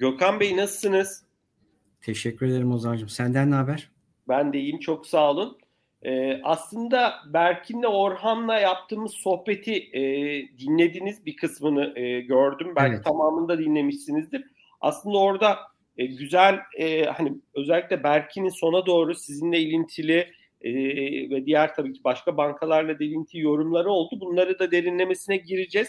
Gökhan Bey nasılsınız? Teşekkür ederim Ozan'cığım. Senden ne haber? Ben de iyiyim. Çok sağ olun. Ee, aslında Berkin'le Orhan'la yaptığımız sohbeti e, dinlediniz. Bir kısmını e, gördüm. Belki evet. tamamını da dinlemişsinizdir. Aslında orada e, güzel e, hani özellikle Berkin'in sona doğru sizinle ilintili e, ve diğer tabii ki başka bankalarla da ilintili yorumları oldu. Bunları da derinlemesine gireceğiz.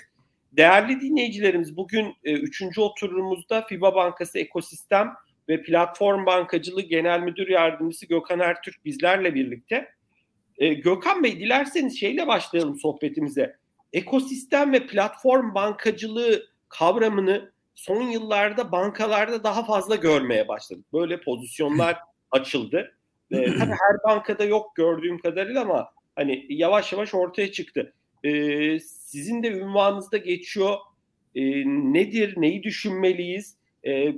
Değerli dinleyicilerimiz bugün e, üçüncü oturumumuzda FIBA Bankası Ekosistem ve Platform Bankacılığı Genel Müdür Yardımcısı Gökhan Ertürk bizlerle birlikte. E, Gökhan Bey dilerseniz şeyle başlayalım sohbetimize. Ekosistem ve platform bankacılığı kavramını son yıllarda bankalarda daha fazla görmeye başladık. Böyle pozisyonlar açıldı. E, tabii her bankada yok gördüğüm kadarıyla ama hani yavaş yavaş ortaya çıktı. E, sizin de ünvanınızda geçiyor. E, nedir, neyi düşünmeliyiz? E,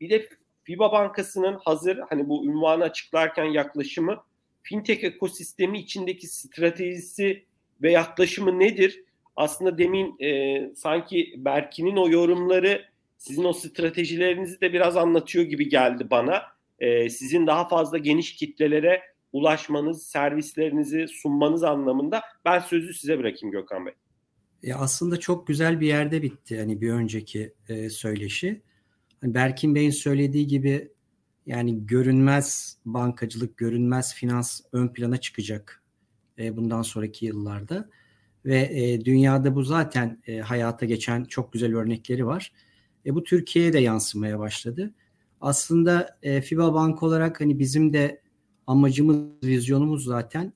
bir de FIBA Bankası'nın hazır hani bu ünvanı açıklarken yaklaşımı fintech ekosistemi içindeki stratejisi ve yaklaşımı nedir? Aslında demin e, sanki Berkin'in o yorumları sizin o stratejilerinizi de biraz anlatıyor gibi geldi bana. E, sizin daha fazla geniş kitlelere ulaşmanız, servislerinizi sunmanız anlamında ben sözü size bırakayım Gökhan Bey. Ya aslında çok güzel bir yerde bitti hani bir önceki e, söyleşi. Hani Berkin Bey'in söylediği gibi yani görünmez bankacılık, görünmez finans ön plana çıkacak e, bundan sonraki yıllarda. Ve e, dünyada bu zaten e, hayata geçen çok güzel örnekleri var. E, bu Türkiye'ye de yansımaya başladı. Aslında e, FIBA Bank olarak hani bizim de amacımız, vizyonumuz zaten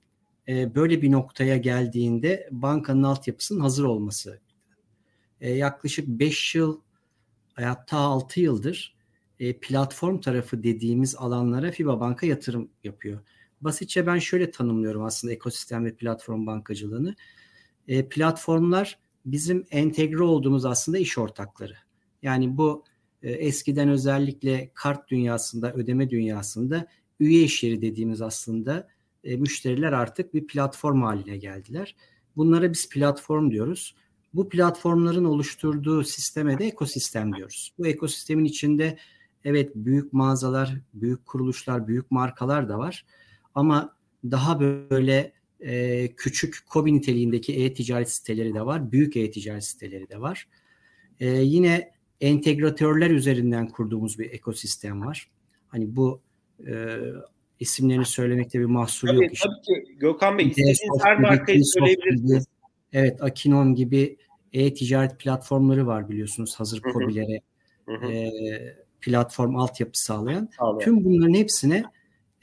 e, böyle bir noktaya geldiğinde bankanın altyapısının hazır olması. E, yaklaşık 5 yıl hatta 6 yıldır e, platform tarafı dediğimiz alanlara FIBA Banka yatırım yapıyor. Basitçe ben şöyle tanımlıyorum aslında ekosistem ve platform bankacılığını. E, platformlar bizim entegre olduğumuz aslında iş ortakları. Yani bu e, eskiden özellikle kart dünyasında, ödeme dünyasında üye işleri dediğimiz aslında e, müşteriler artık bir platform haline geldiler. Bunlara biz platform diyoruz. Bu platformların oluşturduğu sisteme de ekosistem diyoruz. Bu ekosistemin içinde evet büyük mağazalar, büyük kuruluşlar, büyük markalar da var. Ama daha böyle e, küçük kobi niteliğindeki e-ticaret siteleri de var. Büyük e-ticaret siteleri de var. E, yine entegratörler üzerinden kurduğumuz bir ekosistem var. Hani bu e, isimlerini söylemekte bir mahsur tabii, yok. Işte. Tabii ki Gökhan Bey istediğiniz her markayı söyleyebilirsiniz. Evet Akinon gibi e-ticaret platformları var biliyorsunuz hazır kobilere e, platform altyapı sağlayan. Sağlayan. Tüm bunların hepsine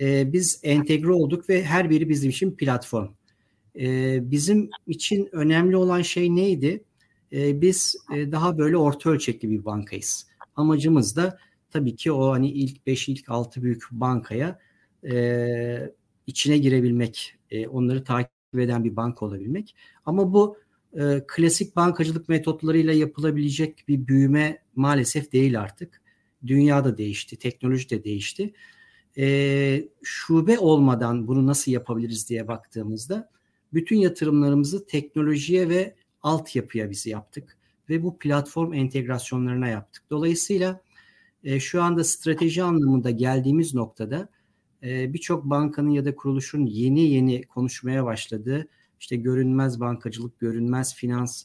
e, biz entegre olduk ve her biri bizim için platform. E, bizim için önemli olan şey neydi? E, biz e, daha böyle orta ölçekli bir bankayız. Amacımız da tabii ki o hani ilk 5 ilk 6 büyük bankaya e, içine girebilmek, e, onları takip eden bir banka olabilmek. Ama bu e, klasik bankacılık metotlarıyla yapılabilecek bir büyüme maalesef değil artık. Dünya da değişti, teknoloji de değişti. E, şube olmadan bunu nasıl yapabiliriz diye baktığımızda bütün yatırımlarımızı teknolojiye ve altyapıya biz yaptık ve bu platform entegrasyonlarına yaptık. Dolayısıyla e, şu anda strateji anlamında geldiğimiz noktada e, birçok bankanın ya da kuruluşun yeni yeni konuşmaya başladığı işte görünmez bankacılık, görünmez finans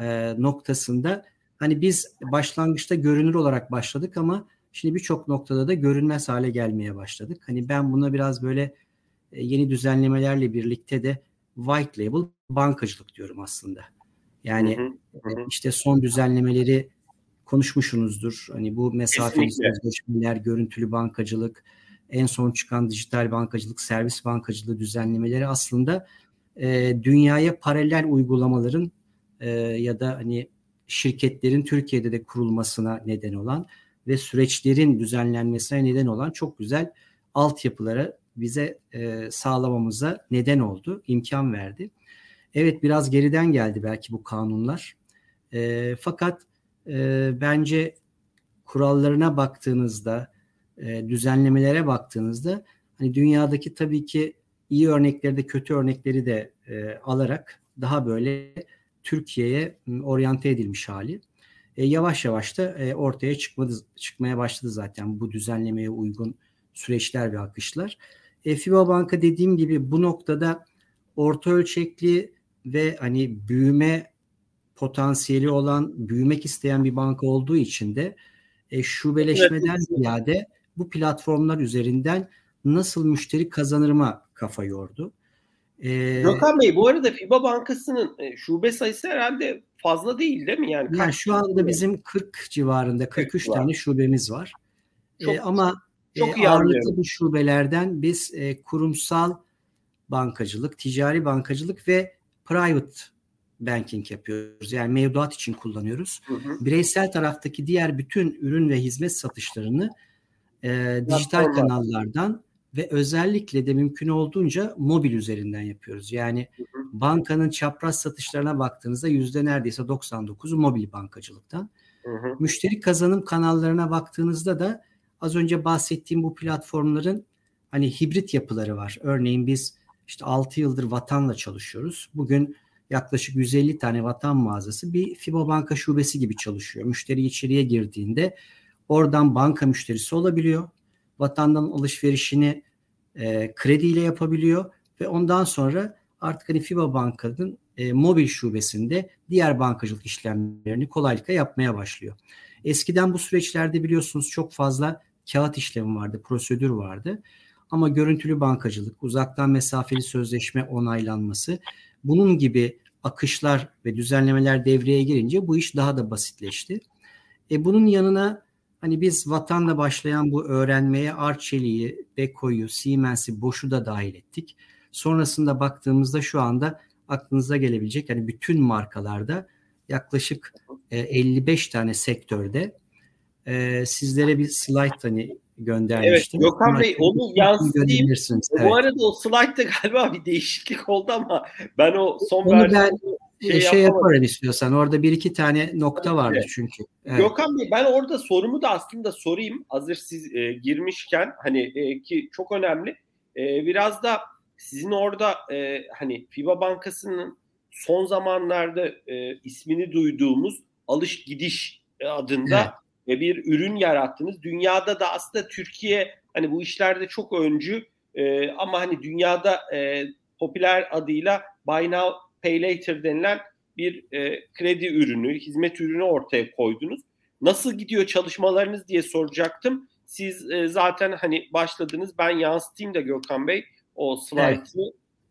e, noktasında hani biz başlangıçta görünür olarak başladık ama şimdi birçok noktada da görünmez hale gelmeye başladık. Hani ben buna biraz böyle e, yeni düzenlemelerle birlikte de white label bankacılık diyorum aslında. Yani hı hı, hı. işte son düzenlemeleri konuşmuşsunuzdur. Hani bu mesafeli sözleşmeler, görüntülü bankacılık, en son çıkan dijital bankacılık, servis bankacılığı düzenlemeleri aslında e, dünyaya paralel uygulamaların e, ya da hani şirketlerin Türkiye'de de kurulmasına neden olan ve süreçlerin düzenlenmesine neden olan çok güzel altyapıları bize e, sağlamamıza neden oldu, imkan verdi. Evet biraz geriden geldi belki bu kanunlar. E, fakat e, bence kurallarına baktığınızda, e, düzenlemelere baktığınızda hani dünyadaki tabii ki iyi örnekleri de kötü örnekleri de e, alarak daha böyle Türkiye'ye oryante edilmiş hali. e, yavaş yavaş da e, ortaya çıkmadı, çıkmaya başladı zaten bu düzenlemeye uygun süreçler ve akışlar. E, FIBA Banka dediğim gibi bu noktada orta ölçekli ve hani büyüme potansiyeli olan, büyümek isteyen bir banka olduğu için de e, şubeleşmeden evet. ziyade bu platformlar üzerinden nasıl müşteri kazanırma kafa yordu. Ee, Gökhan Bey bu arada FIBA Bankası'nın e, şube sayısı herhalde fazla değil değil mi? Yani, yani şu anda bizim 40 civarında 43 40 tane şubemiz var. Çok, ee, ama çok e, ağırlıklı bu şubelerden biz e, kurumsal bankacılık, ticari bankacılık ve private banking yapıyoruz. Yani mevduat için kullanıyoruz. Hı hı. Bireysel taraftaki diğer bütün ürün ve hizmet satışlarını e, dijital kanallardan ve özellikle de mümkün olduğunca mobil üzerinden yapıyoruz. Yani hı hı. bankanın çapraz satışlarına baktığınızda yüzde neredeyse 99'u mobil bankacılıktan. Hı hı. Müşteri kazanım kanallarına baktığınızda da az önce bahsettiğim bu platformların hani hibrit yapıları var. Örneğin biz işte 6 yıldır vatanla çalışıyoruz. Bugün yaklaşık 150 tane vatan mağazası bir FIBA banka şubesi gibi çalışıyor. Müşteri içeriye girdiğinde oradan banka müşterisi olabiliyor. Vatandan alışverişini e, krediyle yapabiliyor ve ondan sonra artık hani FIBA bankanın e, mobil şubesinde diğer bankacılık işlemlerini kolaylıkla yapmaya başlıyor. Eskiden bu süreçlerde biliyorsunuz çok fazla kağıt işlemi vardı, prosedür vardı. Ama görüntülü bankacılık, uzaktan mesafeli sözleşme onaylanması bunun gibi akışlar ve düzenlemeler devreye girince bu iş daha da basitleşti. E bunun yanına hani biz vatanla başlayan bu öğrenmeye Arçelik'i, Beko'yu, Siemens'i, Boş'u da dahil ettik. Sonrasında baktığımızda şu anda aklınıza gelebilecek hani bütün markalarda yaklaşık 55 e, tane sektörde e, sizlere bir slide hani göndermiştim. Evet Gökhan Bey onu yansıtayım. Evet. Bu arada o slide'da galiba bir değişiklik oldu ama ben o son onu ben şey, şey yaparım istiyorsan. Orada bir iki tane nokta vardı evet. çünkü. Evet. Gökhan Bey ben orada sorumu da aslında sorayım. Hazır siz e, girmişken hani e, ki çok önemli. E, biraz da sizin orada e, hani FIBA Bankası'nın son zamanlarda e, ismini duyduğumuz alış gidiş adında evet ve bir ürün yarattınız. Dünyada da aslında Türkiye hani bu işlerde çok öncü e, ama hani dünyada e, popüler adıyla Buy Now Pay Later denilen bir e, kredi ürünü, hizmet ürünü ortaya koydunuz. Nasıl gidiyor çalışmalarınız diye soracaktım. Siz e, zaten hani başladınız. Ben yansıtayım da Gökhan Bey o slaytı.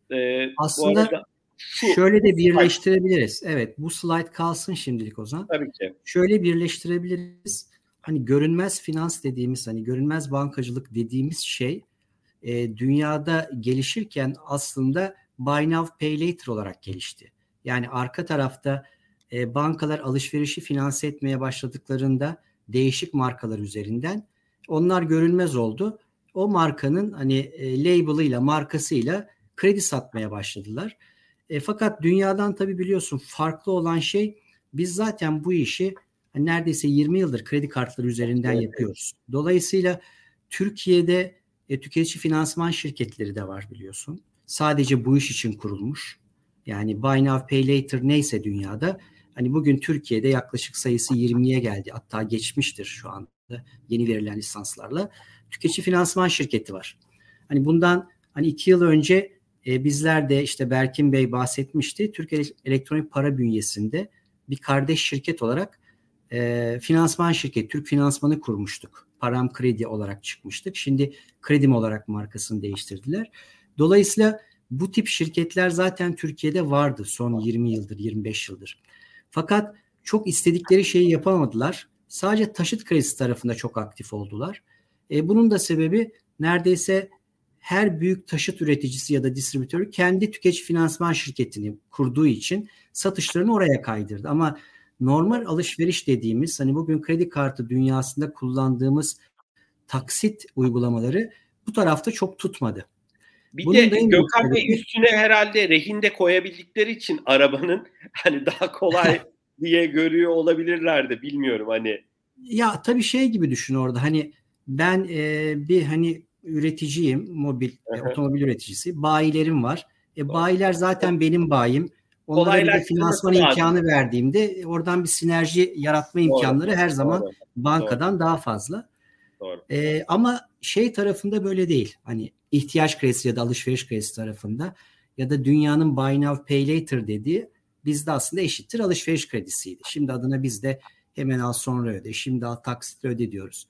Evet. E, Aslında arada şu, şöyle de birleştirebiliriz. Evet bu slide kalsın şimdilik Ozan. Tabii ki. Şöyle birleştirebiliriz. Hani görünmez finans dediğimiz hani görünmez bankacılık dediğimiz şey e, dünyada gelişirken aslında buy now pay later olarak gelişti. Yani arka tarafta e, bankalar alışverişi finanse etmeye başladıklarında değişik markalar üzerinden onlar görünmez oldu. O markanın hani e, label'ıyla markasıyla kredi satmaya başladılar. E, fakat dünyadan tabi biliyorsun farklı olan şey biz zaten bu işi neredeyse 20 yıldır kredi kartları üzerinden evet. yapıyoruz. Dolayısıyla Türkiye'de e, tüketici finansman şirketleri de var biliyorsun. Sadece bu iş için kurulmuş. Yani Buy Now Pay Later neyse dünyada hani bugün Türkiye'de yaklaşık sayısı 20'ye geldi. Hatta geçmiştir şu anda yeni verilen lisanslarla. Tüketici finansman şirketi var. Hani bundan hani iki yıl önce e, bizler de işte Berkin Bey bahsetmişti. Türkiye Elektronik Para bünyesinde bir kardeş şirket olarak e, finansman şirket, Türk Finansmanı kurmuştuk. Param Kredi olarak çıkmıştık. Şimdi Kredim olarak markasını değiştirdiler. Dolayısıyla bu tip şirketler zaten Türkiye'de vardı son 20 yıldır, 25 yıldır. Fakat çok istedikleri şeyi yapamadılar. Sadece taşıt kredisi tarafında çok aktif oldular. E, bunun da sebebi neredeyse her büyük taşıt üreticisi ya da distribütörü kendi tüketici finansman şirketini kurduğu için satışlarını oraya kaydırdı. Ama normal alışveriş dediğimiz hani bugün kredi kartı dünyasında kullandığımız taksit uygulamaları bu tarafta çok tutmadı. Bir Bunun de Gökhan Bey üstüne herhalde rehinde koyabildikleri için arabanın hani daha kolay diye görüyor olabilirlerdi bilmiyorum hani. Ya tabii şey gibi düşün orada hani ben e, bir hani üreticiyim, mobil e, otomobil üreticisi. Bayilerim var. E, bayiler zaten benim bayim. onlara bir de finansman imkanı verdiğimde oradan bir sinerji yaratma imkanları Doğru. her zaman Doğru. bankadan Doğru. daha fazla. Doğru. Ee, ama şey tarafında böyle değil. Hani ihtiyaç kredisi ya da alışveriş kredisi tarafında ya da dünyanın buy now pay later dediği bizde aslında eşittir alışveriş kredisiydi. Şimdi adına bizde hemen al sonra öde, şimdi al taksitle öde diyoruz.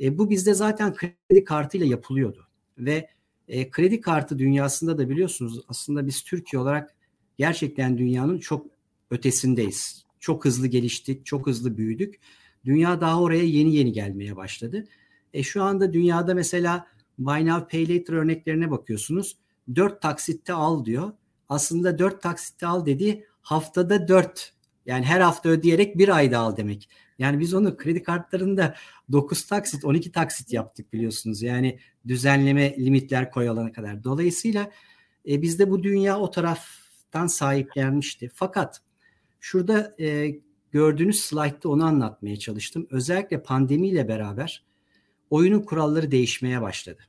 E, bu bizde zaten kredi kartıyla yapılıyordu ve e, kredi kartı dünyasında da biliyorsunuz aslında biz Türkiye olarak gerçekten dünyanın çok ötesindeyiz. Çok hızlı geliştik, çok hızlı büyüdük. Dünya daha oraya yeni yeni gelmeye başladı. E şu anda dünyada mesela Buy Now Pay Later örneklerine bakıyorsunuz. Dört taksitte al diyor. Aslında dört taksitte al dediği haftada dört. Yani her hafta ödeyerek bir ayda al demek. Yani biz onu kredi kartlarında 9 taksit 12 taksit yaptık biliyorsunuz. Yani düzenleme limitler koyulana kadar. Dolayısıyla e, bizde bu dünya o taraftan sahiplenmişti. Fakat şurada e, gördüğünüz slaytta onu anlatmaya çalıştım. Özellikle pandemiyle beraber oyunun kuralları değişmeye başladı.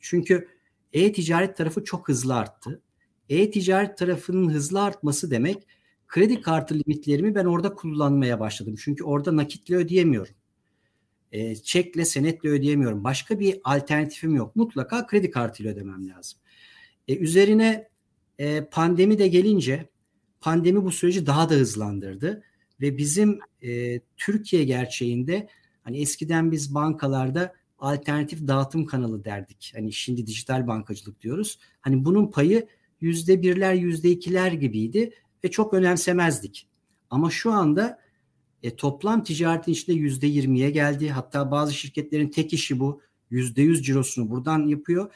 Çünkü e-ticaret tarafı çok hızlı arttı. E-ticaret tarafının hızlı artması demek kredi kartı limitlerimi ben orada kullanmaya başladım. Çünkü orada nakitle ödeyemiyorum. E, çekle, senetle ödeyemiyorum. Başka bir alternatifim yok. Mutlaka kredi kartıyla ödemem lazım. E, üzerine e, pandemi de gelince pandemi bu süreci daha da hızlandırdı ve bizim e, Türkiye gerçeğinde hani eskiden biz bankalarda alternatif dağıtım kanalı derdik. Hani şimdi dijital bankacılık diyoruz. Hani bunun payı yüzde birler, yüzde ikiler gibiydi ve çok önemsemezdik. Ama şu anda e, toplam ticaretin içinde yüzde yirmiye geldi. Hatta bazı şirketlerin tek işi bu. Yüzde yüz cirosunu buradan yapıyor.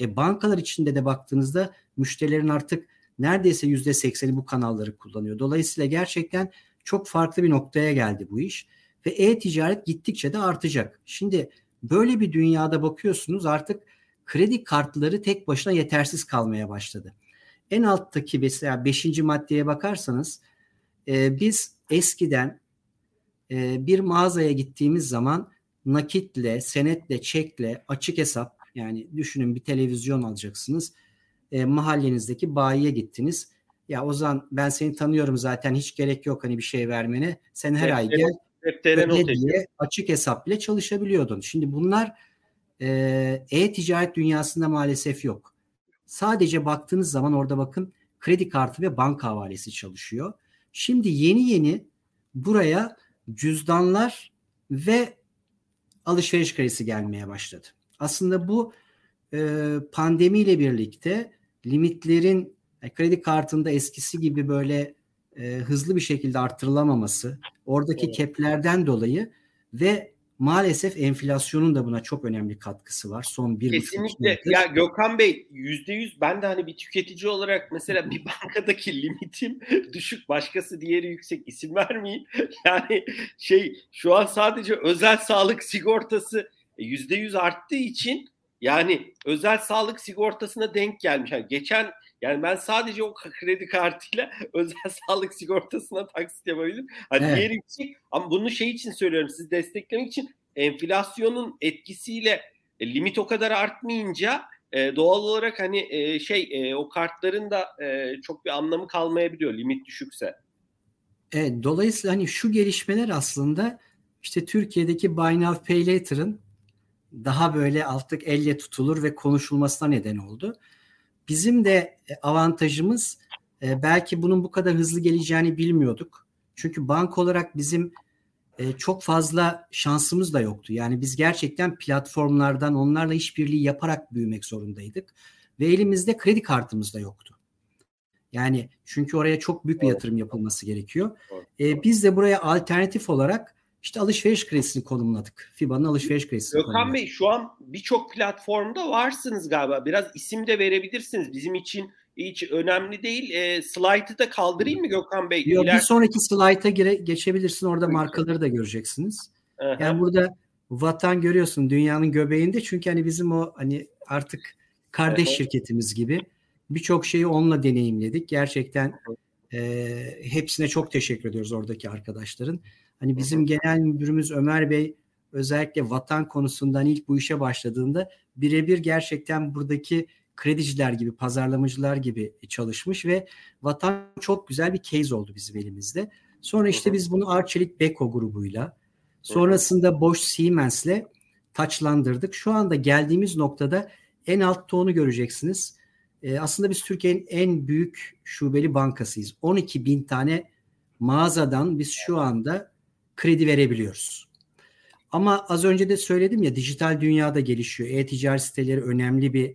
E, bankalar içinde de baktığınızda müşterilerin artık neredeyse yüzde sekseni bu kanalları kullanıyor. Dolayısıyla gerçekten çok farklı bir noktaya geldi bu iş. Ve e-ticaret gittikçe de artacak. Şimdi böyle bir dünyada bakıyorsunuz artık kredi kartları tek başına yetersiz kalmaya başladı. En alttaki mesela 5. maddeye bakarsanız e, biz eskiden e, bir mağazaya gittiğimiz zaman nakitle, senetle, çekle, açık hesap yani düşünün bir televizyon alacaksınız. E, mahallenizdeki bayiye gittiniz. Ya Ozan ben seni tanıyorum zaten hiç gerek yok hani bir şey vermene. Sen her evet, ay gel öde diye açık hesap bile çalışabiliyordun. Şimdi bunlar e, e-ticaret dünyasında maalesef yok. Sadece baktığınız zaman orada bakın kredi kartı ve banka havalesi çalışıyor. Şimdi yeni yeni buraya cüzdanlar ve alışveriş kredisi gelmeye başladı. Aslında bu e, pandemiyle birlikte limitlerin e, kredi kartında eskisi gibi böyle e, hızlı bir şekilde arttırılamaması, oradaki evet. keplerden dolayı ve maalesef enflasyonun da buna çok önemli katkısı var. Son bir Kesinlikle. Ya Gökhan Bey yüzde yüz ben de hani bir tüketici olarak mesela bir bankadaki limitim düşük başkası diğeri yüksek isim vermeyeyim. Yani şey şu an sadece özel sağlık sigortası e, yüzde yüz arttığı için yani özel sağlık sigortasına denk gelmiş. Yani geçen yani ben sadece o kredi kartıyla özel sağlık sigortasına taksit yapabildim. Hani evet. diğeri yüksek ama bunu şey için söylüyorum sizi desteklemek için enflasyonun etkisiyle e, limit o kadar artmayınca e, doğal olarak hani e, şey e, o kartların da e, çok bir anlamı kalmayabiliyor limit düşükse. Evet, dolayısıyla hani şu gelişmeler aslında işte Türkiye'deki Buy Now Pay Later'ın daha böyle artık elle tutulur ve konuşulmasına neden oldu. Bizim de e, avantajımız e, belki bunun bu kadar hızlı geleceğini bilmiyorduk. Çünkü bank olarak bizim e, çok fazla şansımız da yoktu. Yani biz gerçekten platformlardan onlarla işbirliği yaparak büyümek zorundaydık. Ve elimizde kredi kartımız da yoktu. Yani çünkü oraya çok büyük bir yatırım yapılması gerekiyor. biz de buraya alternatif olarak işte alışveriş kredisini konumladık. FIBA'nın alışveriş kredisini Gökhan Bey şu an birçok platformda varsınız galiba. Biraz isim de verebilirsiniz. Bizim için hiç önemli değil. E, slide'ı da kaldırayım mı Gökhan Bey? Yok, bir sonraki slide'a gire, geçebilirsin. Orada markaları da göreceksiniz. Aha. Yani burada vatan görüyorsun dünyanın göbeğinde. Çünkü hani bizim o hani artık kardeş Aha. şirketimiz gibi birçok şeyi onunla deneyimledik. Gerçekten e, hepsine çok teşekkür ediyoruz oradaki arkadaşların. Hani bizim genel müdürümüz Ömer Bey özellikle vatan konusundan ilk bu işe başladığında birebir gerçekten buradaki krediciler gibi, pazarlamacılar gibi çalışmış ve Vatan çok güzel bir case oldu bizim elimizde. Sonra işte biz bunu Arçelik Beko grubuyla, sonrasında Bosch Siemens'le taçlandırdık. Şu anda geldiğimiz noktada en alt tonu göreceksiniz. E, aslında biz Türkiye'nin en büyük şubeli bankasıyız. 12 bin tane mağazadan biz şu anda kredi verebiliyoruz. Ama az önce de söyledim ya dijital dünyada gelişiyor. E-ticaret siteleri önemli bir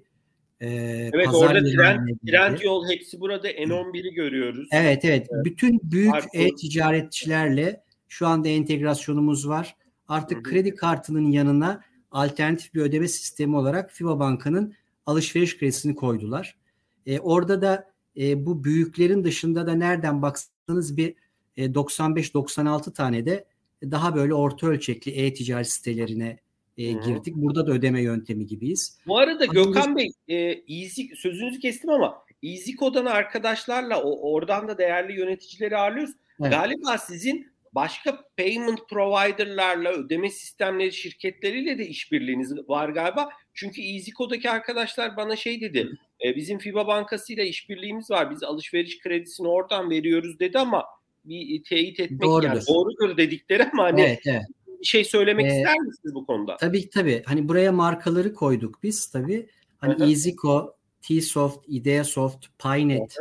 e, evet pazar orada trend, trend yol hepsi burada N11'i görüyoruz. Evet evet. evet. Bütün büyük e-ticaretçilerle şu anda entegrasyonumuz var. Artık Hı-hı. kredi kartının yanına alternatif bir ödeme sistemi olarak FIBA Banka'nın alışveriş kredisini koydular. E, orada da e, bu büyüklerin dışında da nereden baksanız bir e, 95-96 tane de daha böyle orta ölçekli e-ticaret sitelerine e, girdik. Burada da ödeme yöntemi gibiyiz. Bu arada Gökhan Bey e, Easy, sözünüzü kestim ama EasyCode'dan arkadaşlarla o, oradan da değerli yöneticileri ağırlıyoruz. Evet. Galiba sizin başka payment provider'larla ödeme sistemleri şirketleriyle de işbirliğiniz var galiba. Çünkü EasyCode'daki arkadaşlar bana şey dedi. E, bizim FIBA bankasıyla işbirliğimiz var. Biz alışveriş kredisini oradan veriyoruz dedi ama bir teyit etmek doğrudur. yani doğrudur dedikleri ama hani evet, evet. bir şey söylemek ee, ister misiniz bu konuda? Tabii tabii. Hani buraya markaları koyduk biz tabii. Hani Hı-hı. EasyCo, Tsoft, Ideasoft, Pynet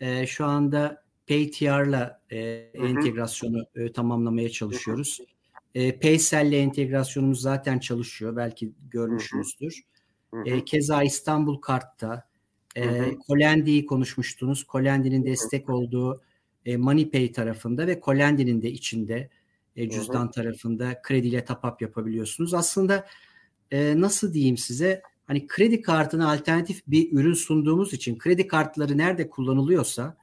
e, şu anda PayTR'la e, entegrasyonu e, tamamlamaya çalışıyoruz. E, Paysell'le entegrasyonumuz zaten çalışıyor. Belki görmüşsünüzdür. E, keza İstanbul Kart'ta e, Colendi'yi konuşmuştunuz. Colendi'nin destek olduğu e, MoneyPay tarafında ve Colendi'nin de içinde e, cüzdan tarafında krediyle tapap yapabiliyorsunuz. Aslında e, nasıl diyeyim size hani kredi kartına alternatif bir ürün sunduğumuz için kredi kartları nerede kullanılıyorsa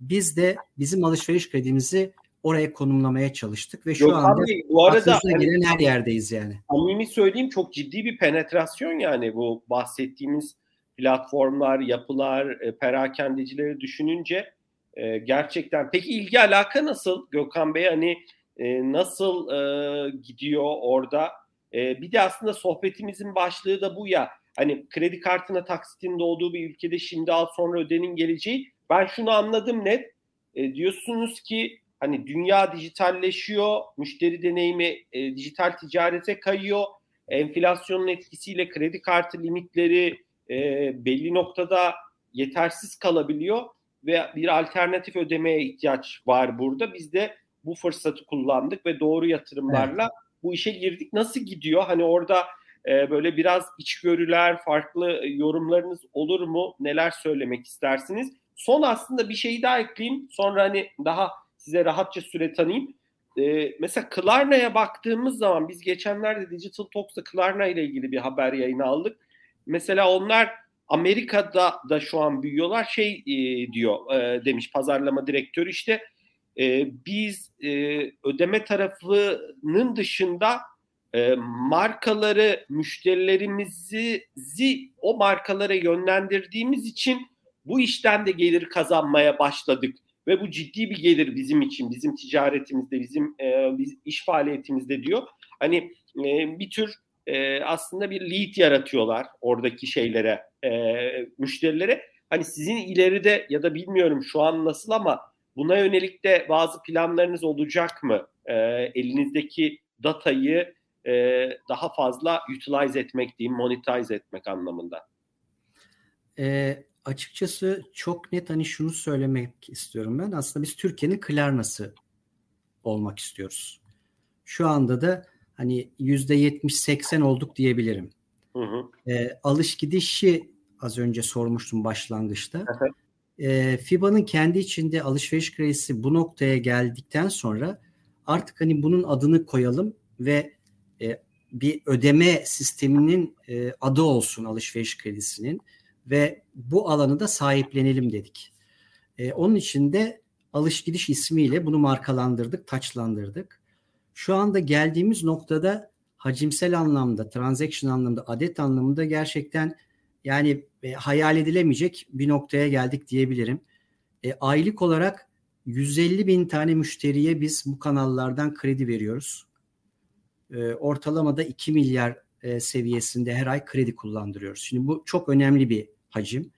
biz de bizim alışveriş kredimizi oraya konumlamaya çalıştık ve şu Yok, anda abi, bu arada hani, gelen her yerdeyiz yani. Samimi söyleyeyim çok ciddi bir penetrasyon yani bu bahsettiğimiz platformlar, yapılar, e, perakendecileri düşününce e, gerçekten. Peki ilgi alaka nasıl Gökhan Bey? Hani e, nasıl e, gidiyor orada? E, bir de aslında sohbetimizin başlığı da bu ya. Hani kredi kartına taksitin olduğu bir ülkede şimdi al sonra ödenin geleceği. Ben şunu anladım net. E, diyorsunuz ki hani dünya dijitalleşiyor, müşteri deneyimi e, dijital ticarete kayıyor. Enflasyonun etkisiyle kredi kartı limitleri e, belli noktada yetersiz kalabiliyor ve bir alternatif ödemeye ihtiyaç var burada. Biz de bu fırsatı kullandık ve doğru yatırımlarla evet. bu işe girdik. Nasıl gidiyor? Hani orada e, böyle biraz içgörüler, farklı yorumlarınız olur mu? Neler söylemek istersiniz? Son aslında bir şeyi daha ekleyeyim. Sonra hani daha size rahatça süre tanıyayım. E, mesela Klarna'ya baktığımız zaman biz geçenlerde Digital Talks'ta Klarna ile ilgili bir haber yayını aldık. Mesela onlar Amerika'da da şu an büyüyorlar. Şey e, diyor e, demiş pazarlama direktörü işte e, biz e, ödeme tarafının dışında e, markaları müşterilerimizi o markalara yönlendirdiğimiz için bu işten de gelir kazanmaya başladık ve bu ciddi bir gelir bizim için, bizim ticaretimizde, bizim e, iş faaliyetimizde diyor. Hani e, bir tür e, aslında bir lead yaratıyorlar oradaki şeylere, e, müşterilere. Hani sizin ileride ya da bilmiyorum şu an nasıl ama buna yönelik de bazı planlarınız olacak mı? E, elinizdeki datayı e, daha fazla utilize etmek diyeyim, monetize etmek anlamında. E, açıkçası çok net hani şunu söylemek istiyorum ben. Aslında biz Türkiye'nin Klarna'sı olmak istiyoruz. Şu anda da hani yüzde yetmiş seksen olduk diyebilirim. Hı hı. E, alış gidişi az önce sormuştum başlangıçta. Hı hı. E, FIBA'nın kendi içinde alışveriş kredisi bu noktaya geldikten sonra artık hani bunun adını koyalım ve e, bir ödeme sisteminin e, adı olsun alışveriş kredisinin ve bu alanı da sahiplenelim dedik. E, onun için de alış gidiş ismiyle bunu markalandırdık, taçlandırdık. Şu anda geldiğimiz noktada hacimsel anlamda, transaction anlamda, adet anlamında gerçekten yani e, hayal edilemeyecek bir noktaya geldik diyebilirim. E, aylık olarak 150 bin tane müşteriye biz bu kanallardan kredi veriyoruz. E, ortalamada 2 milyar e, seviyesinde her ay kredi kullandırıyoruz. Şimdi bu çok önemli bir hacim.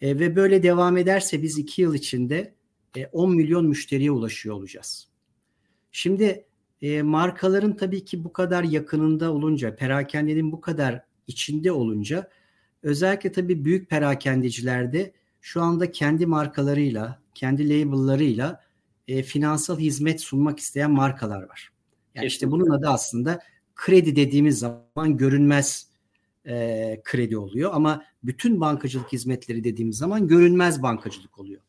E, ve böyle devam ederse biz iki yıl içinde e, 10 milyon müşteriye ulaşıyor olacağız. Şimdi e, markaların tabii ki bu kadar yakınında olunca, perakendenin bu kadar içinde olunca özellikle tabii büyük perakendecilerde şu anda kendi markalarıyla, kendi label'larıyla e, finansal hizmet sunmak isteyen markalar var. Yani işte bunun adı aslında kredi dediğimiz zaman görünmez e, kredi oluyor ama bütün bankacılık hizmetleri dediğimiz zaman görünmez bankacılık oluyor.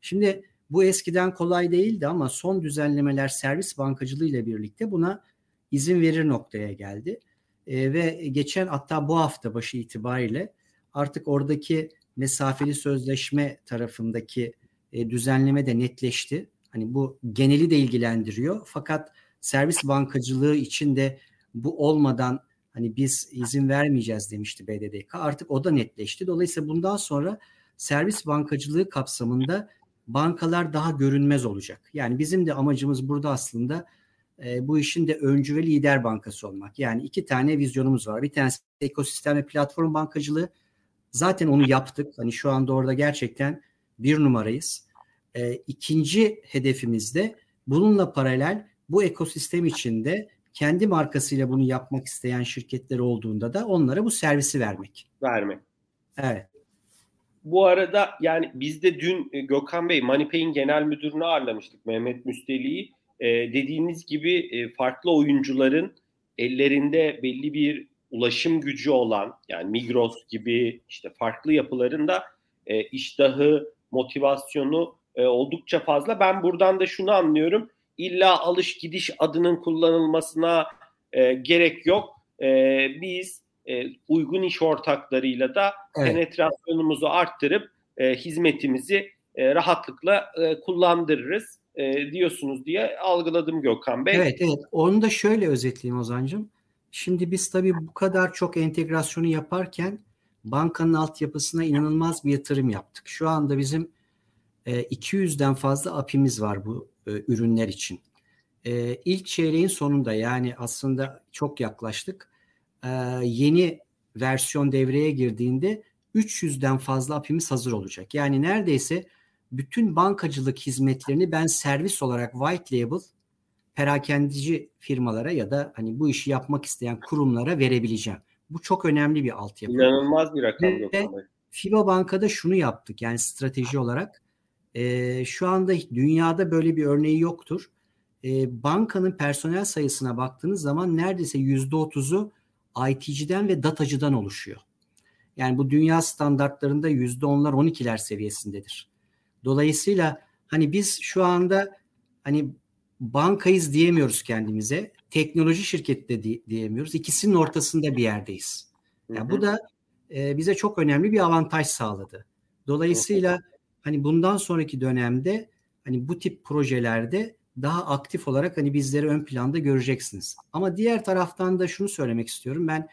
Şimdi bu eskiden kolay değildi ama son düzenlemeler servis bankacılığı ile birlikte buna izin verir noktaya geldi. E, ve geçen hatta bu hafta başı itibariyle artık oradaki mesafeli sözleşme tarafındaki e, düzenleme de netleşti. Hani bu geneli de ilgilendiriyor. Fakat servis bankacılığı için de bu olmadan hani biz izin vermeyeceğiz demişti BDDK. Artık o da netleşti. Dolayısıyla bundan sonra servis bankacılığı kapsamında bankalar daha görünmez olacak. Yani bizim de amacımız burada aslında e, bu işin de öncü ve lider bankası olmak. Yani iki tane vizyonumuz var. Bir tanesi ekosistem ve platform bankacılığı. Zaten onu yaptık. Hani şu anda orada gerçekten bir numarayız. E, ikinci hedefimiz de bununla paralel bu ekosistem içinde kendi markasıyla bunu yapmak isteyen şirketler olduğunda da onlara bu servisi vermek. Vermek. Evet. Bu arada yani biz de dün e, Gökhan Bey Manipay'in genel müdürünü ağırlamıştık Mehmet Müsteli'yi. Ee, dediğiniz gibi e, farklı oyuncuların ellerinde belli bir ulaşım gücü olan yani Migros gibi işte farklı yapıların da e, iştahı, motivasyonu e, oldukça fazla. Ben buradan da şunu anlıyorum. İlla alış gidiş adının kullanılmasına e, gerek yok. E, biz e, uygun iş ortaklarıyla da evet. penetrasyonumuzu arttırıp e, hizmetimizi e, rahatlıkla e, kullandırırız e, diyorsunuz diye algıladım Gökhan Bey. Evet evet onu da şöyle özetleyeyim Ozan'cığım. Şimdi biz tabii bu kadar çok entegrasyonu yaparken bankanın altyapısına inanılmaz bir yatırım yaptık. Şu anda bizim e, 200'den fazla API'miz var bu e, ürünler için. E, ilk çeyreğin sonunda yani aslında çok yaklaştık. E, yeni versiyon devreye girdiğinde 300'den fazla API'miz hazır olacak. Yani neredeyse bütün bankacılık hizmetlerini ben servis olarak white label perakendeci firmalara ya da hani bu işi yapmak isteyen kurumlara verebileceğim. Bu çok önemli bir altyapı. İnanılmaz bir rakam. Ve FIBA Banka'da şunu yaptık yani strateji olarak. E, şu anda dünyada böyle bir örneği yoktur. E, bankanın personel sayısına baktığınız zaman neredeyse yüzde otuzu IT'ciden ve datacıdan oluşuyor. Yani bu dünya standartlarında yüzde onlar on ikiler seviyesindedir. Dolayısıyla hani biz şu anda hani bankayız diyemiyoruz kendimize. Teknoloji şirketi de di- diyemiyoruz. İkisinin ortasında bir yerdeyiz. Yani hı hı. bu da e, bize çok önemli bir avantaj sağladı. Dolayısıyla hani bundan sonraki dönemde hani bu tip projelerde daha aktif olarak hani bizleri ön planda göreceksiniz. Ama diğer taraftan da şunu söylemek istiyorum. Ben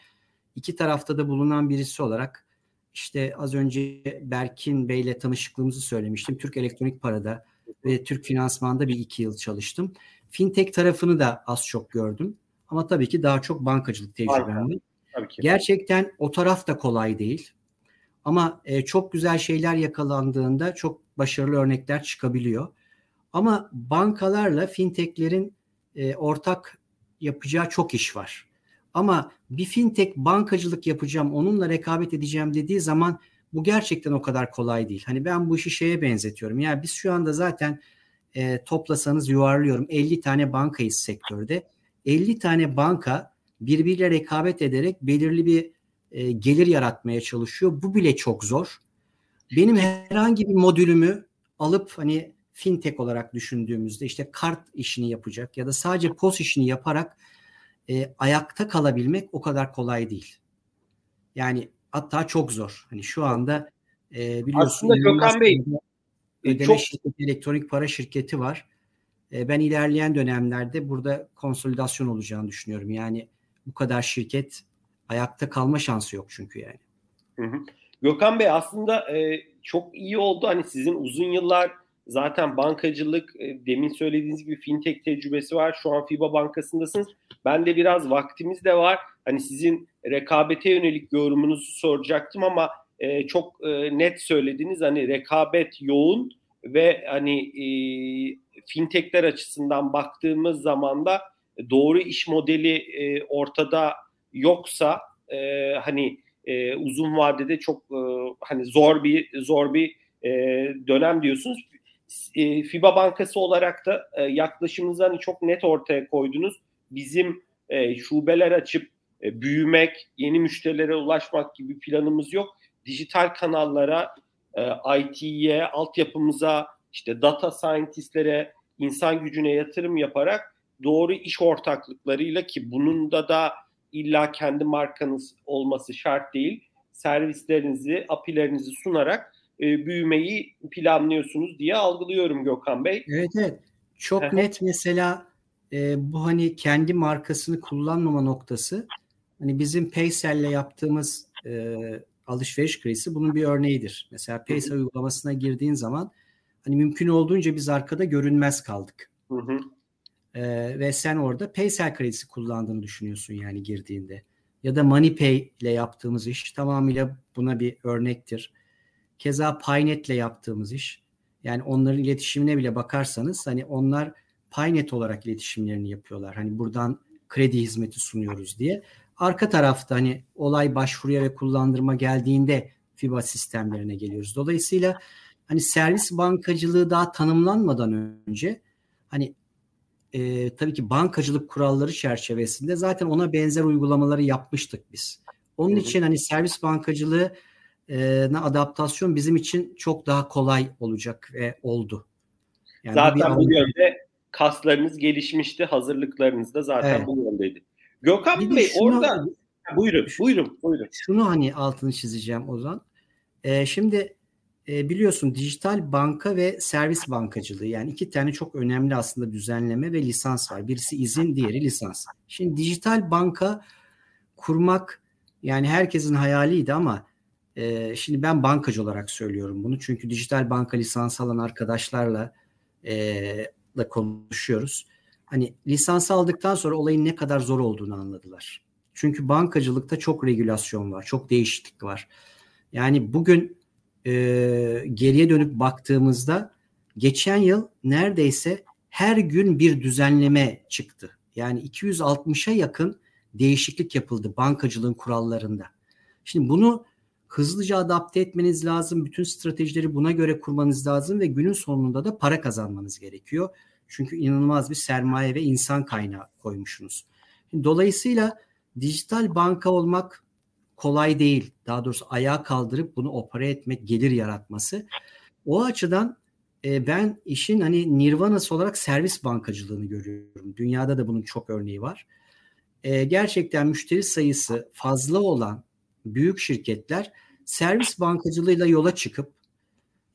iki tarafta da bulunan birisi olarak işte az önce Berkin Bey'le tanışıklığımızı söylemiştim. Türk Elektronik Para'da ve Türk Finansman'da bir iki yıl çalıştım. Fintech tarafını da az çok gördüm. Ama tabii ki daha çok bankacılık tecrübemdi. Gerçekten o taraf da kolay değil. Ama e, çok güzel şeyler yakalandığında çok başarılı örnekler çıkabiliyor. Ama bankalarla fintechlerin e, ortak yapacağı çok iş var. Ama bir fintech bankacılık yapacağım, onunla rekabet edeceğim dediği zaman bu gerçekten o kadar kolay değil. Hani ben bu işi şeye benzetiyorum. Yani biz şu anda zaten e, toplasanız yuvarlıyorum 50 tane bankayız sektörde. 50 tane banka birbiriyle rekabet ederek belirli bir e, gelir yaratmaya çalışıyor. Bu bile çok zor. Benim herhangi bir modülümü alıp hani fintech olarak düşündüğümüzde işte kart işini yapacak ya da sadece pos işini yaparak e, ayakta kalabilmek o kadar kolay değil. Yani hatta çok zor. Hani şu anda e, biliyorsunuz aslında Gökhan Bey e, ödeme çok... şirketi, elektronik para şirketi var. E, ben ilerleyen dönemlerde burada konsolidasyon olacağını düşünüyorum. Yani bu kadar şirket ayakta kalma şansı yok çünkü yani. Hı hı. Gökhan Bey aslında e, çok iyi oldu. Hani sizin uzun yıllar zaten bankacılık e, demin söylediğiniz gibi fintech tecrübesi var. Şu an FIBA Bankası'ndasınız. Ben de biraz vaktimiz de var. Hani sizin rekabete yönelik yorumunuzu soracaktım ama e, çok e, net söylediniz. Hani rekabet yoğun ve hani e, fintechler açısından baktığımız zaman da doğru iş modeli e, ortada yoksa e, hani e, uzun vadede çok e, hani zor bir zor bir e, dönem diyorsunuz. E, FIBA Bankası olarak da e, yaklaşımınızı hani çok net ortaya koydunuz. Bizim e, şubeler açıp e, büyümek, yeni müşterilere ulaşmak gibi planımız yok. Dijital kanallara, e, IT'ye, altyapımıza, işte data scientistlere, insan gücüne yatırım yaparak doğru iş ortaklıklarıyla ki bunun da da illa kendi markanız olması şart değil. Servislerinizi, apilerinizi sunarak e, büyümeyi planlıyorsunuz diye algılıyorum Gökhan Bey. Evet evet. Çok net mesela e, bu hani kendi markasını kullanmama noktası hani bizim Paysel'le yaptığımız e, alışveriş kredisi bunun bir örneğidir. Mesela Paysel uygulamasına girdiğin zaman hani mümkün olduğunca biz arkada görünmez kaldık. Hı hı. Ee, ve sen orada Paysel kredisi kullandığını düşünüyorsun yani girdiğinde. Ya da MoneyPay ile yaptığımız iş tamamıyla buna bir örnektir. Keza Paynet ile yaptığımız iş. Yani onların iletişimine bile bakarsanız hani onlar Paynet olarak iletişimlerini yapıyorlar. Hani buradan kredi hizmeti sunuyoruz diye. Arka tarafta hani olay başvuruya ve kullandırma geldiğinde FIBA sistemlerine geliyoruz. Dolayısıyla hani servis bankacılığı daha tanımlanmadan önce hani e, tabii ki bankacılık kuralları çerçevesinde zaten ona benzer uygulamaları yapmıştık biz. Onun için hani servis bankacılığı adaptasyon bizim için çok daha kolay olacak ve oldu. Yani zaten bu yönde kaslarınız gelişmişti, hazırlıklarınız da zaten evet. bu yöndeydi. Gökhan Bey şunu, orada buyurun, buyurun, buyurun. Şunu hani altını çizeceğim o zaman. Ee, şimdi e, biliyorsun dijital banka ve servis bankacılığı yani iki tane çok önemli aslında düzenleme ve lisans var. Birisi izin, diğeri lisans. Şimdi dijital banka kurmak yani herkesin hayaliydi ama şimdi ben bankacı olarak söylüyorum bunu. Çünkü dijital banka lisans alan arkadaşlarla e, da konuşuyoruz. Hani lisans aldıktan sonra olayın ne kadar zor olduğunu anladılar. Çünkü bankacılıkta çok regülasyon var, çok değişiklik var. Yani bugün e, geriye dönüp baktığımızda geçen yıl neredeyse her gün bir düzenleme çıktı. Yani 260'a yakın değişiklik yapıldı bankacılığın kurallarında. Şimdi bunu hızlıca adapte etmeniz lazım. Bütün stratejileri buna göre kurmanız lazım ve günün sonunda da para kazanmanız gerekiyor. Çünkü inanılmaz bir sermaye ve insan kaynağı koymuşsunuz. Dolayısıyla dijital banka olmak kolay değil. Daha doğrusu ayağa kaldırıp bunu opera etmek, gelir yaratması. O açıdan e, ben işin hani nirvanası olarak servis bankacılığını görüyorum. Dünyada da bunun çok örneği var. E, gerçekten müşteri sayısı fazla olan büyük şirketler servis bankacılığıyla yola çıkıp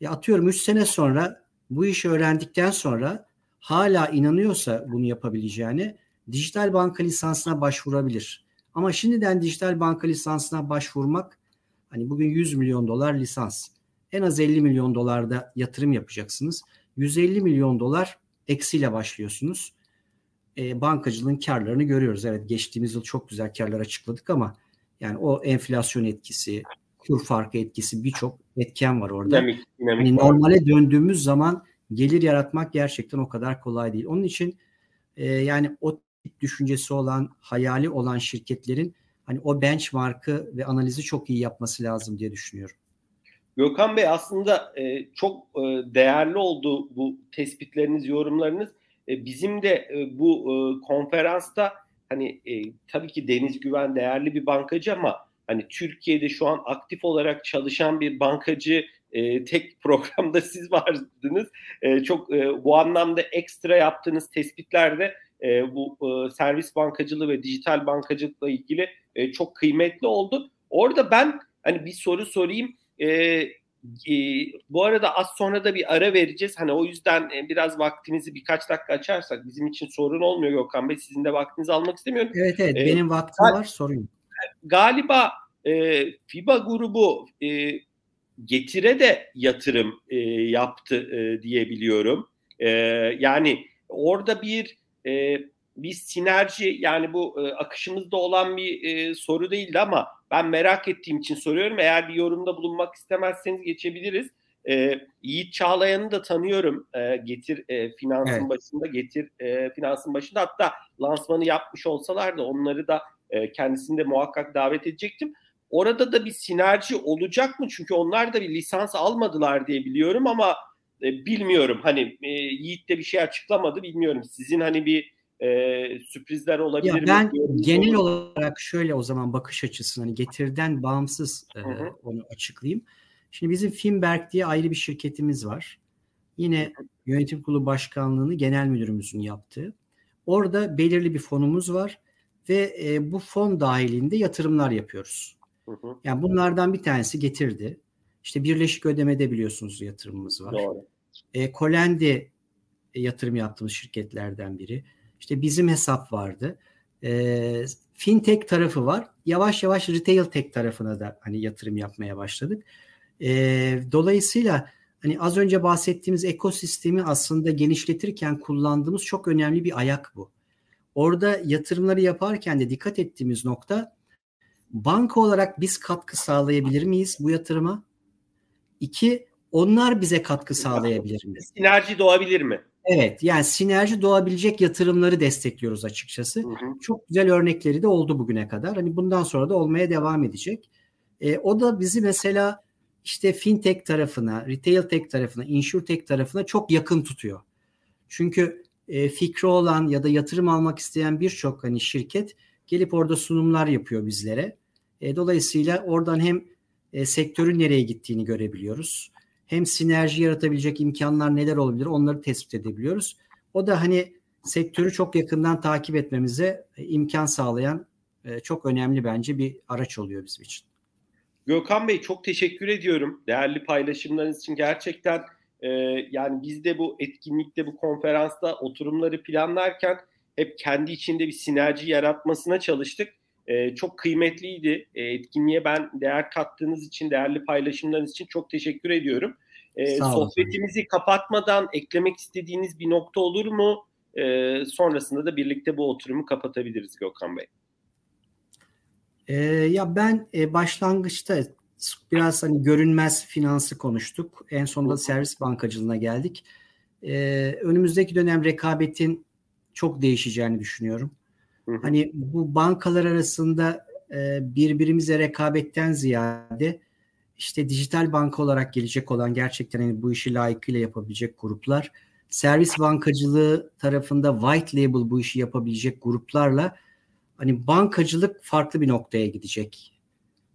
ya atıyorum 3 sene sonra bu işi öğrendikten sonra hala inanıyorsa bunu yapabileceğine dijital banka lisansına başvurabilir. Ama şimdiden dijital banka lisansına başvurmak hani bugün 100 milyon dolar lisans. En az 50 milyon dolarda yatırım yapacaksınız. 150 milyon dolar eksiyle başlıyorsunuz. E, bankacılığın karlarını görüyoruz. Evet geçtiğimiz yıl çok güzel karlar açıkladık ama yani o enflasyon etkisi, kur farkı etkisi birçok etken var orada. Dinamik, dinamik yani normale döndüğümüz zaman gelir yaratmak gerçekten o kadar kolay değil. Onun için e, yani o düşüncesi olan, hayali olan şirketlerin hani o benchmark'ı ve analizi çok iyi yapması lazım diye düşünüyorum. Gökhan Bey aslında e, çok e, değerli oldu bu tespitleriniz, yorumlarınız. E, bizim de e, bu e, konferansta hani e, tabii ki Deniz Güven değerli bir bankacı ama hani Türkiye'de şu an aktif olarak çalışan bir bankacı e, tek programda siz vardınız. E, çok e, bu anlamda ekstra yaptığınız tespitlerde e, bu e, servis bankacılığı ve dijital bankacılıkla ilgili e, çok kıymetli oldu. Orada ben hani bir soru sorayım. E, e, bu arada az sonra da bir ara vereceğiz. Hani o yüzden e, biraz vaktinizi birkaç dakika açarsak bizim için sorun olmuyor Gökhan Bey. Sizin de vaktinizi almak istemiyorum. Evet evet ee, benim vaktim var sorun. Galiba e, FIBA grubu e, getire de yatırım e, yaptı e, diyebiliyorum. E, yani orada bir e, bir sinerji yani bu e, akışımızda olan bir e, soru değildi ama ben merak ettiğim için soruyorum. Eğer bir yorumda bulunmak istemezseniz geçebiliriz. E, Yiğit Çağlayan'ı da tanıyorum. E, getir e, finansın evet. başında, getir e, finansın başında. Hatta lansmanı yapmış olsalar da onları da e, kendisini de muhakkak davet edecektim. Orada da bir sinerji olacak mı? Çünkü onlar da bir lisans almadılar diye biliyorum ama e, bilmiyorum. Hani e, Yiğit de bir şey açıklamadı. Bilmiyorum. Sizin hani bir e, sürprizler olabilir ya mi? Ben genel olarak şöyle o zaman bakış açısını hani getirden bağımsız e, onu açıklayayım. Şimdi bizim Finberg diye ayrı bir şirketimiz var. Yine yönetim kurulu başkanlığını genel müdürümüzün yaptığı. Orada belirli bir fonumuz var ve e, bu fon dahilinde yatırımlar yapıyoruz. Hı hı. Yani bunlardan bir tanesi getirdi. İşte birleşik ödemede biliyorsunuz yatırımımız var. Doğru. E, Kolendi yatırım yaptığımız şirketlerden biri. İşte bizim hesap vardı. E, fintech tarafı var. Yavaş yavaş retail tech tarafına da hani yatırım yapmaya başladık. E, dolayısıyla hani az önce bahsettiğimiz ekosistemi aslında genişletirken kullandığımız çok önemli bir ayak bu. Orada yatırımları yaparken de dikkat ettiğimiz nokta banka olarak biz katkı sağlayabilir miyiz bu yatırıma? İki, onlar bize katkı sağlayabilir mi? Sinerji doğabilir mi? Evet yani sinerji doğabilecek yatırımları destekliyoruz açıkçası. Hı hı. Çok güzel örnekleri de oldu bugüne kadar. Hani bundan sonra da olmaya devam edecek. E, o da bizi mesela işte fintech tarafına, retail tech tarafına, insurtech tarafına çok yakın tutuyor. Çünkü e, fikri olan ya da yatırım almak isteyen birçok hani şirket gelip orada sunumlar yapıyor bizlere. E, dolayısıyla oradan hem e, sektörün nereye gittiğini görebiliyoruz hem sinerji yaratabilecek imkanlar neler olabilir onları tespit edebiliyoruz. O da hani sektörü çok yakından takip etmemize e, imkan sağlayan e, çok önemli bence bir araç oluyor bizim için. Gökhan Bey çok teşekkür ediyorum değerli paylaşımlarınız için. Gerçekten e, yani biz de bu etkinlikte, bu konferansta oturumları planlarken hep kendi içinde bir sinerji yaratmasına çalıştık. E, çok kıymetliydi. E, etkinliğe ben değer kattığınız için, değerli paylaşımlarınız için çok teşekkür ediyorum. E, sohbetimizi kapatmadan eklemek istediğiniz bir nokta olur mu? E, sonrasında da birlikte bu oturumu kapatabiliriz Gökhan Bey. E, ya ben e, başlangıçta biraz hani görünmez finansı konuştuk. En sonunda servis bankacılığına geldik. E, önümüzdeki dönem rekabetin çok değişeceğini düşünüyorum. Hani bu bankalar arasında e, birbirimize rekabetten ziyade işte dijital banka olarak gelecek olan gerçekten hani bu işi layıkıyla yapabilecek gruplar, servis bankacılığı tarafında white label bu işi yapabilecek gruplarla hani bankacılık farklı bir noktaya gidecek.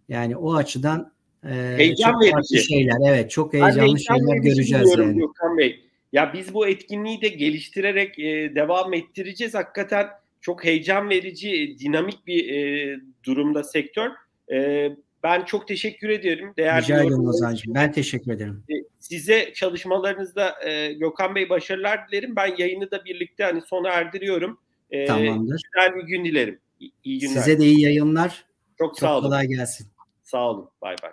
Yani o açıdan e, heyecan çok verici şeyler. Evet, çok heyecanlı şeyler göreceğiz yani. Gökhan Bey. Ya biz bu etkinliği de geliştirerek e, devam ettireceğiz. Hakikaten çok heyecan verici, dinamik bir e, durumda sektör. E, ben çok teşekkür ediyorum. Değerli Rica ederim Ozan'cığım. Ben teşekkür ederim. E, size çalışmalarınızda e, Gökhan Bey başarılar dilerim. Ben yayını da birlikte hani sona erdiriyorum. E, Tamamdır. Güzel bir gün dilerim. İyi günler. Size de iyi yayınlar. Çok, çok sağ olun. kolay gelsin. Sağ olun. Bay bay.